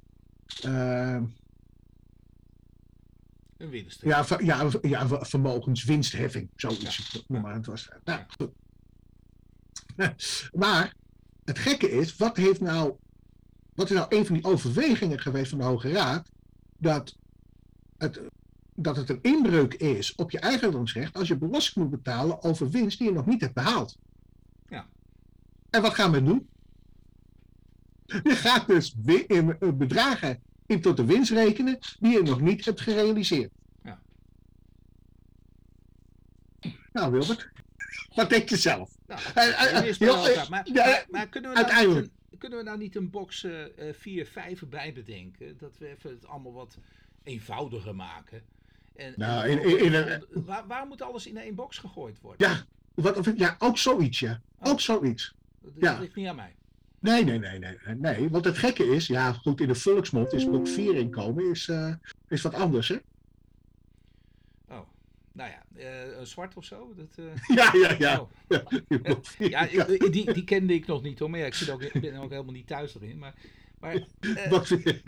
Uh, een winst. Ja, ja, ja, vermogenswinstheffing, zoiets. Ja. Maar het was. Nou, goed. Maar het gekke is, wat heeft nou. Wat is nou een van die overwegingen geweest van de Hoge Raad? Dat het dat het een inbreuk is op je eigendomsrecht als je belasting moet betalen over winst die je nog niet hebt behaald. En wat gaan we doen? Je gaat dus in eh, bedragen in tot de winst rekenen die je nog niet hebt gerealiseerd. Ja. Nou, Wilbert, wat denk je zelf? Nou, uh, maar, maar, maar, kunnen we nou uiteindelijk. Kunnen we nou niet een box 4, uh, 5 bij bedenken? Dat we even het allemaal wat eenvoudiger maken. En, nou, in, in, waar, waar, moet alles in één box gegooid worden? Ja, wat, ja ook zoiets, ja. Oh. Ook zoiets. Dat ja. ligt niet aan mij. Nee, nee, nee, nee, nee. Want het gekke is, ja, goed, in de volksmond is blok 4 inkomen is, uh, is wat anders, hè? Oh, nou ja, uh, zwart of zo? Dat, uh... ja, ja, ja. Oh. ja, ja die, die kende ik nog niet hoor, maar ja, ik, zit ook, ik ben ook helemaal niet thuis erin. Maar maar,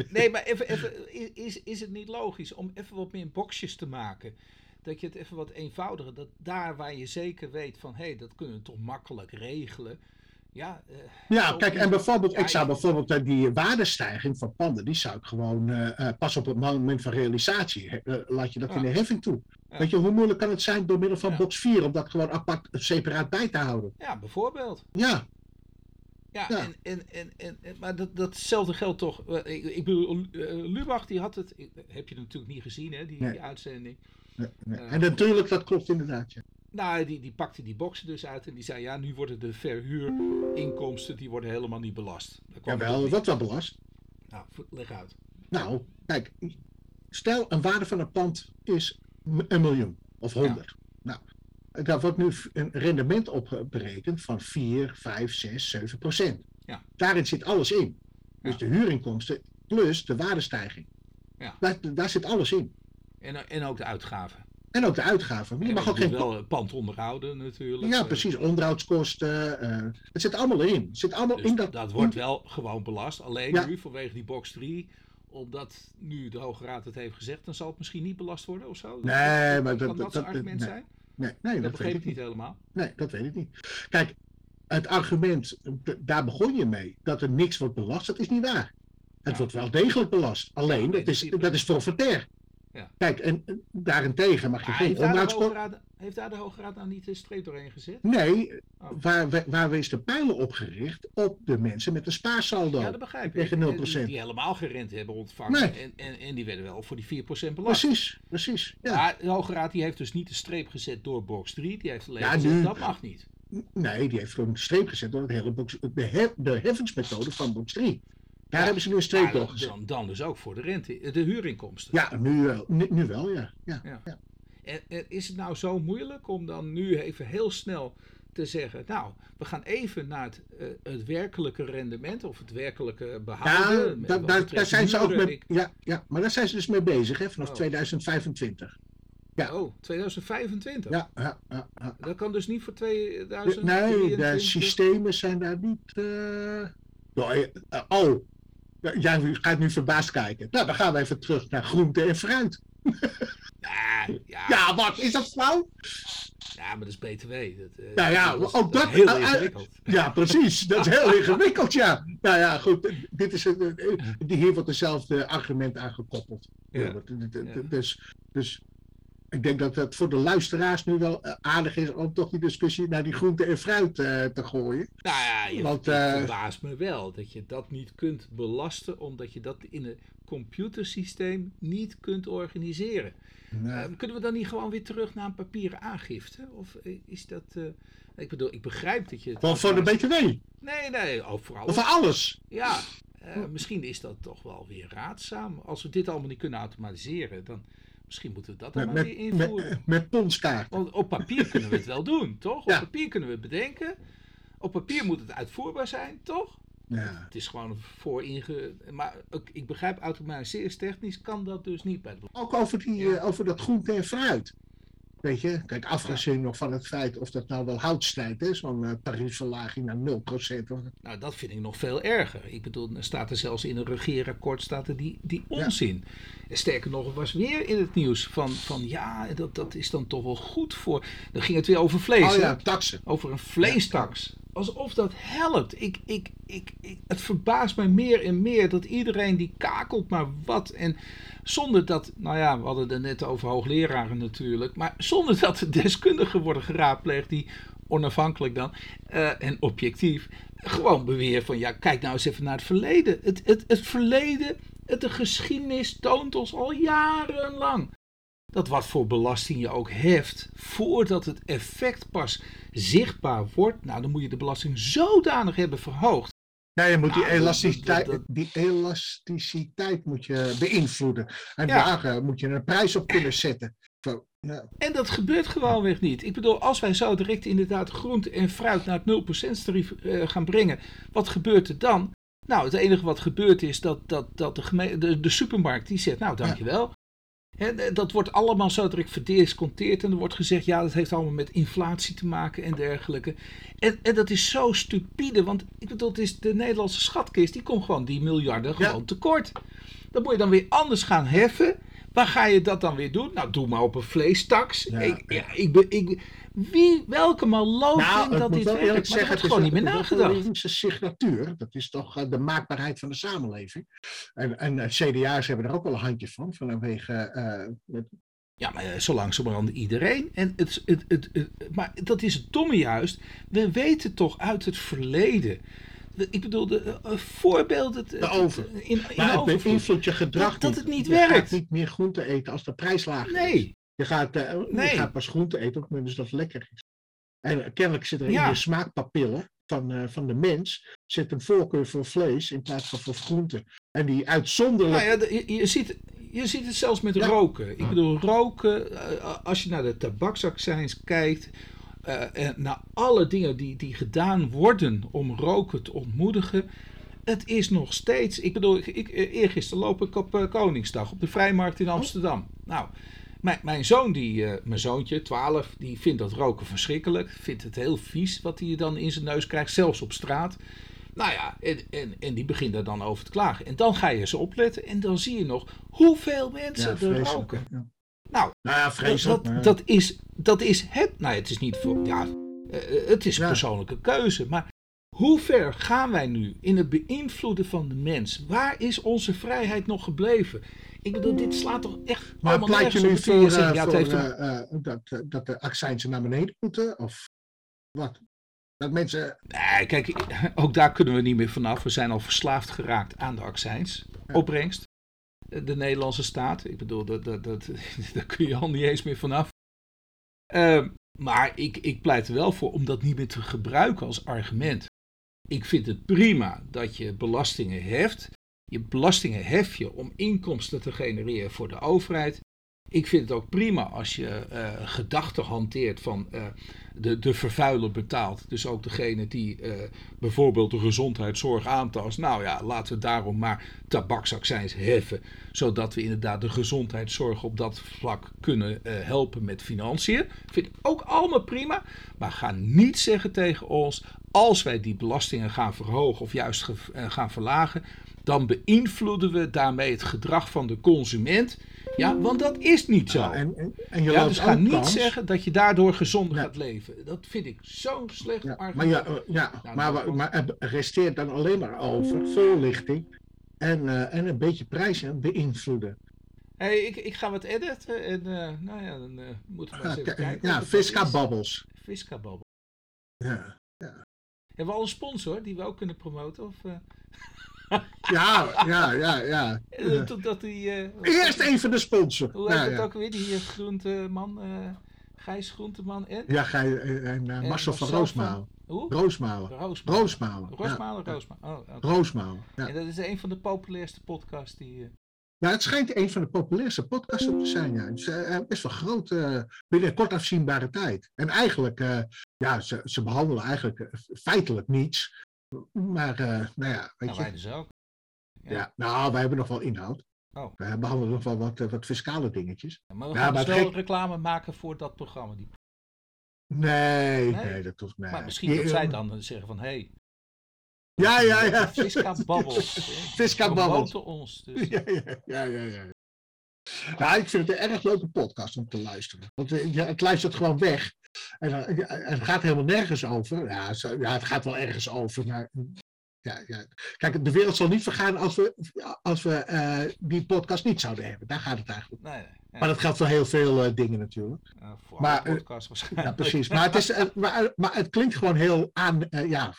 nee, maar even, even, is, is het niet logisch om even wat meer boxjes te maken? Dat je het even wat eenvoudiger, dat daar waar je zeker weet van hé, hey, dat kunnen we toch makkelijk regelen. Ja, uh, ja kijk, en bijvoorbeeld, ik zou bijvoorbeeld uh, die waardestijging van panden, die zou ik gewoon uh, pas op het moment van realisatie, laat je dat in de heffing toe. Ja. Weet je, hoe moeilijk kan het zijn door middel van box 4 om dat gewoon apart, separaat bij te houden? Ja, bijvoorbeeld. Ja, ja, En, en, en, en, maar dat, datzelfde geldt toch. Ik, ik bedoel, Lubach die had het. Heb je natuurlijk niet gezien, hè, die, die uitzending. Nee, nee. En natuurlijk, dat klopt inderdaad. Ja. Nou, die, die pakte die boxen dus uit en die zei: ja, nu worden de verhuurinkomsten die worden helemaal niet belast. Ja, wel, wat wel belast? Nou, leg uit. Nou, kijk, stel een waarde van een pand is een miljoen of honderd. Ja. Nou, daar wordt nu een rendement op berekend van 4, 5, 6, 7 procent. Ja. Daarin zit alles in. Dus ja. de huurinkomsten plus de waardestijging. Ja. Daar, daar zit alles in. En, en ook de uitgaven. En ook de uitgaven. Je en mag ook geen wel pand onderhouden natuurlijk. Ja, precies. Onderhoudskosten. Uh, het zit allemaal erin. Het zit allemaal dus in dat. Dat wordt wel gewoon belast. Alleen ja. nu vanwege die box 3 omdat nu de Hoge Raad het heeft gezegd, dan zal het misschien niet belast worden of zo. Nee, dat, maar kan dat, dat, dat argument nee. zijn? Nee, nee dat, dat begreep weet ik niet helemaal. Nee, dat weet ik niet. Kijk, het argument, daar begon je mee, dat er niks wordt belast, dat is niet waar. Het ja. wordt wel degelijk belast. Alleen, ja, dat, is, dat is forfaitair. Ja. Kijk, en daarentegen mag je geen heeft, daar Raad, heeft daar de Hoge Raad nou niet een streep doorheen gezet? Nee, Oh. waar, waar is de pijlen op gericht? Op de mensen met een spaarsaldo. Ja, dat begrijp ik. Tegen 0%. Die, die helemaal geen rente hebben ontvangen. Nee. En, en, en die werden wel voor die 4% belast. Precies, precies. Ja. Maar de Hoge Raad die heeft dus niet de streep gezet door box 3. Die heeft alleen Ja, gezegd, nu- dat mag niet. Nee, die heeft gewoon een streep gezet door het hele box, de, hef, de heffingsmethode van box 3. Daar hebben ze nu een streep dan, gezet. dan, dan dus ook voor de rente, de huurinkomsten. Ja, nu, wel- nu, nu wel, ja. ja. Ja. ja. En, en is het nou zo moeilijk om dan nu even heel snel te zeggen, nou, we gaan even naar het, eh, het werkelijke rendement of het werkelijke Ja, behouden. met daar, zijn ze ook mee, ja, ja, maar daar zijn ze dus mee bezig, hè, vanaf Oh. 2025. Ja. Oh, 2025? Ja, ja, ja, ja. Dat kan dus niet voor 2023? Nee, de systemen zijn daar niet. oh, jij gaat nu verbaasd kijken. Nou, dan gaan we even terug naar groente en fruit. Ja, ja, Ja, wat is dat flauw? ja, maar dat is BTW. Dat, eh, Nou ja, dat ook dat heel eh, eh, ingewikkeld. Ja, precies. Dat is heel ingewikkeld, ja. Nou ja, goed. Dit is, een- een- hier wordt dezelfde argument aan gekoppeld. Ja. Ja. Dus, dus ik denk dat het voor de luisteraars nu wel eh, aardig is om toch die discussie naar die groente en fruit eh, te gooien. Nou ja, je Want, het eh, verbaast me wel dat je dat niet kunt belasten, omdat je dat in een computersysteem niet kunt organiseren. Nou, Eh, kunnen we dan niet gewoon weer terug naar een papieren aangifte? Of is dat... ik bedoel, ik begrijp dat je... het voor, voor de BTW. Nee, nee, oh, vooral... Of voor alles. Ja, misschien is dat toch wel weer raadzaam. Als we dit allemaal niet kunnen automatiseren, dan misschien moeten we dat dan Met, maar met, weer invoeren. met, met. Want op papier kunnen we het wel doen, toch? Ja. Op papier kunnen we het bedenken. Op papier moet het uitvoerbaar zijn, toch? Ja. Het is gewoon voor inge... Maar ik begrijp automatiseringstechnisch kan dat dus niet bij de Ook over, die, over dat groente en fruit. Weet je, kijk, afgezien nog van het feit of dat nou wel houtstrijd is, van uh, tariefverlaging naar 0%. Of... Nou, dat vind ik nog veel erger. Ik bedoel, er staat er zelfs in een regeerakkoord staat er die, die onzin. Ja. Sterker nog, was weer in het nieuws van, van ja, dat, dat is dan toch wel goed voor. Dan ging het weer over vlees. Oh ja. Over een vleestaks. Alsof dat helpt. Ik, ik, ik, ik, het verbaast mij meer en meer dat iedereen die kakelt maar wat. En zonder dat, nou ja, we hadden het net over hoogleraren natuurlijk. Maar zonder dat de deskundigen worden geraadpleegd die onafhankelijk dan uh, en objectief gewoon beweren van ja, kijk nou eens even naar het verleden. Het, het, het verleden, het, de geschiedenis toont ons al jarenlang dat wat voor belasting je ook heft, voordat het effect pas zichtbaar wordt, nou dan moet je de belasting zodanig hebben verhoogd. Ja, je moet die, elasticiteit, die elasticiteit moet je beïnvloeden. En daar moet je een prijs op kunnen zetten. Zo, ja. En dat gebeurt gewoonweg niet. Ik bedoel, als wij zo direct inderdaad groente en fruit naar het 0% tarief uh, gaan brengen, wat gebeurt er dan? Nou, het enige wat gebeurt is dat, dat, dat de, de, de supermarkt die zegt, nou dankjewel, dat wordt allemaal zo direct verdisconteerd en er wordt gezegd, ja, dat heeft allemaal met inflatie te maken en dergelijke. En, en dat is zo stupide, want ik bedoel, het is de Nederlandse schatkist, die komt gewoon die miljarden gewoon tekort. Dan moet je dan weer anders gaan heffen. Waar ga je dat dan weer doen? Nou, doe maar op een vleestaks. Ja, ik, ja, ik, ben, ik, wie, welke maloot nou, dat dit werkt? Zeggen, het gewoon niet meer nagedacht. Het is een signatuur. Dat is toch uh, de maakbaarheid van de samenleving. En, en uh, CDA's hebben er ook wel een handje van. Vanwege... Uh, met... Ja, maar zo langzamerhand iedereen. En het, het, het, het, maar dat is het domme juist. We weten toch uit het verleden ik bedoel, de uh, voorbeelden. De over. In, in maar het beïnvloedt je gedrag dat, dat het niet je werkt. Je gaat niet meer groente eten als de prijs lager nee. is. Je gaat, uh, nee. je gaat pas groente eten op het moment dat het lekker is. En kennelijk zit er in de smaakpapillen van, uh, van de mens zit een voorkeur voor vlees in plaats van voor groente. En die uitzonderlijk... Nou ja, je, je, ziet, je ziet het zelfs met ja. roken. Ik bedoel, roken, als je naar de tabaksaccijns kijkt uh, naar alle dingen die, die gedaan worden om roken te ontmoedigen. Het is nog steeds. Ik bedoel, ik, ik, eh, eergisteren loop ik op uh, Koningsdag op de Vrijmarkt in Amsterdam. Nou, mijn, mijn zoon, die, uh, mijn zoontje, 12, die vindt dat roken verschrikkelijk. Vindt het heel vies wat hij dan in zijn neus krijgt, zelfs op straat. Nou ja, en, en, en die begint daar dan over te klagen. En dan ga je ze opletten en dan zie je nog hoeveel mensen ja, er roken. Ja. Nou, nou ja, vreselijk, dat, dat, is, dat is het. Nou, het is niet voor. Ja, uh, het is een persoonlijke keuze. Maar hoe ver gaan wij nu in het beïnvloeden van de mens? Waar is onze vrijheid nog gebleven? Ik bedoel, dit slaat toch echt maar pleit je nu voor, uh, ja, voor heeft uh, dat, dat de accijnsen naar beneden moeten? Of wat? Dat mensen... Nee, kijk, ook daar kunnen we niet meer vanaf. We zijn al verslaafd geraakt aan de accijns. Opbrengst de Nederlandse staat. Ik bedoel, dat, dat, dat, daar kun je al niet eens meer vanaf. Uh, maar ik, ik pleit er wel voor om dat niet meer te gebruiken als argument. Ik vind het prima dat je belastingen heft. Je belastingen hef je om inkomsten te genereren voor de overheid. Ik vind het ook prima als je uh, gedachten hanteert van uh, de, de vervuiler betaalt. Dus ook degene die uh, bijvoorbeeld de gezondheidszorg aantast. Nou ja, laten we daarom maar tabaksaccijns heffen. Zodat we inderdaad de gezondheidszorg op dat vlak kunnen helpen met financiën. Vind ik ook allemaal prima. Maar ga niet zeggen tegen ons, als wij die belastingen gaan verhogen of juist gaan verlagen, dan beïnvloeden we daarmee het gedrag van de consument. Ja, want dat is niet zo. Ja, en, en, en je ja, dus ga niet zeggen dat je daardoor gezonder gaat leven. Dat vind ik zo'n slecht ja, argument. Maar, ja, ja, nou, maar, maar, er resteert dan alleen maar over voorlichting en, uh, en een beetje prijzen beïnvloeden. Hey, ik, ik ga wat editen en uh, nou ja, dan uh, moeten we eens even kijken. Ja, Fisca. Ja, ja. Hebben we al een sponsor die we ook kunnen promoten? Of, ja, ja, ja, ja. Totdat die, uh, Eerst even de sponsor. Hoe heet het ook weer, die uh, groenteman? Gijs Groenteman en? Ja, Gij, en, Marcel van Roosmalen. Hoe? Roosmalen. Roosmalen. Roosmalen. Roosmalen, ja. Roosmalen. Oh, okay. Roosmalen. Ja. En dat is een van de populairste podcasts die... Ja, het schijnt een van de populairste podcasts te zijn. Ja. Het is uh, best wel groot binnen kort afzienbare tijd. En eigenlijk, ja, ze, ze behandelen eigenlijk feitelijk niets. Maar, uh, nou ja, weet nou, je. wij dus ook. Ja. ja. nou, wij hebben nog wel inhoud. Oh. We behandelen nog wel wat, wat fiscale dingetjes. Ja, maar we gaan dus wel reclame maken voor dat programma. Die... Nee, nee, nee, dat toch nee. Maar misschien dat zij dan zeggen van, hé, hey, ja, ja, ja. Fiska babbelt. Fiska babbelt. ons. Dus. Ja, ja, ja, ja, ja. Nou, ik vind het een erg leuke podcast om te luisteren. Want ja, het luistert gewoon weg. En het gaat helemaal nergens over. Ja, zo, ja, het gaat wel ergens over, maar ja, ja. Kijk, de wereld zal niet vergaan als we, als we uh, die podcast niet zouden hebben. Daar gaat het eigenlijk nee, nee. Maar dat geldt voor heel veel uh, dingen natuurlijk. Uh, voor maar, podcasts waarschijnlijk. Ja, precies. Maar het, is, maar, maar het klinkt gewoon heel aan... ja,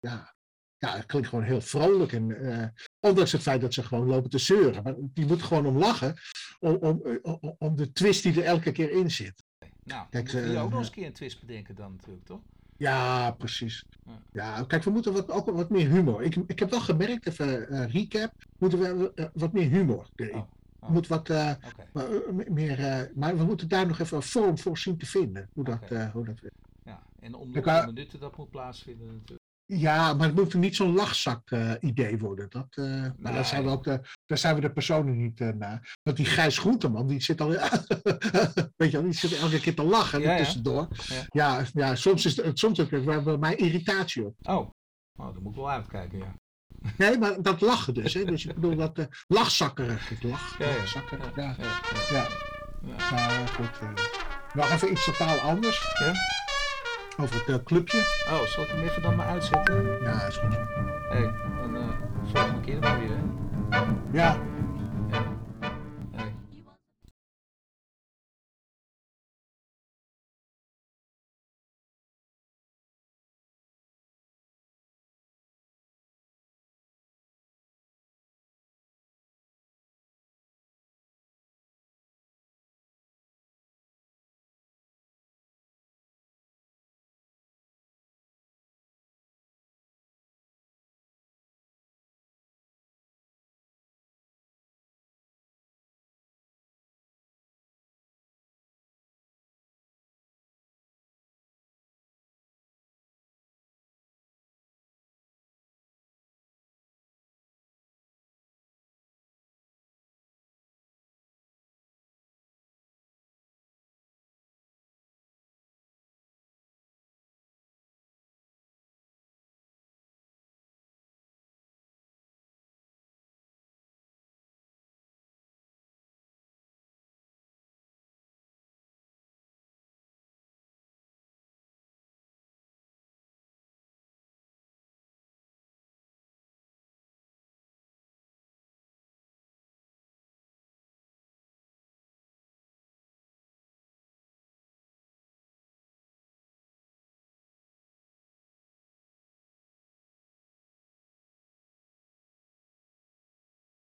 ja, ja, het klinkt gewoon heel vrolijk. En, ondanks het feit dat ze gewoon lopen te zeuren. Maar die moeten gewoon om lachen. Om, om, om, om de twist die er elke keer in zit. Nou, Kijk, moet je ook nog eens een keer een twist bedenken dan natuurlijk, toch? Ja, precies. Ja, kijk, we moeten wat, ook wat meer humor. Ik, ik heb wel gemerkt, even uh, recap, moeten we uh, wat meer humor erin. Oh, oh. Moet wat okay. meer, maar we moeten daar nog even een vorm voor zien te vinden. Hoe dat, okay. hoe dat Ja, en om de minuten dat moet plaatsvinden natuurlijk. Ja, maar het moet niet zo'n lachzak-idee worden. Dat, uh, nee. Maar daar zijn, we ook de, daar zijn we de personen niet uh, naar. Want die Gijs Groenteman, die zit al. weet je wel, die zit elke keer te lachen ja, tussendoor. Ja, ja, ja soms is het soms ook bij mij irritatie op. Oh. oh, dan moet ik wel uitkijken, ja. Nee, maar dat lachen dus. Hè? Dus ik bedoel dat uh, lachzakkerig. Het lach, ja, lachzakkerig. Ja, ja. ja. ja. Nou, goed. nog even iets totaal anders. Ja? Over het uh, clubje. Oh, zal ik hem even dan maar uitzetten? Ja, is goed. Hé, hey, dan volgende keer maar weer. Hè? Ja.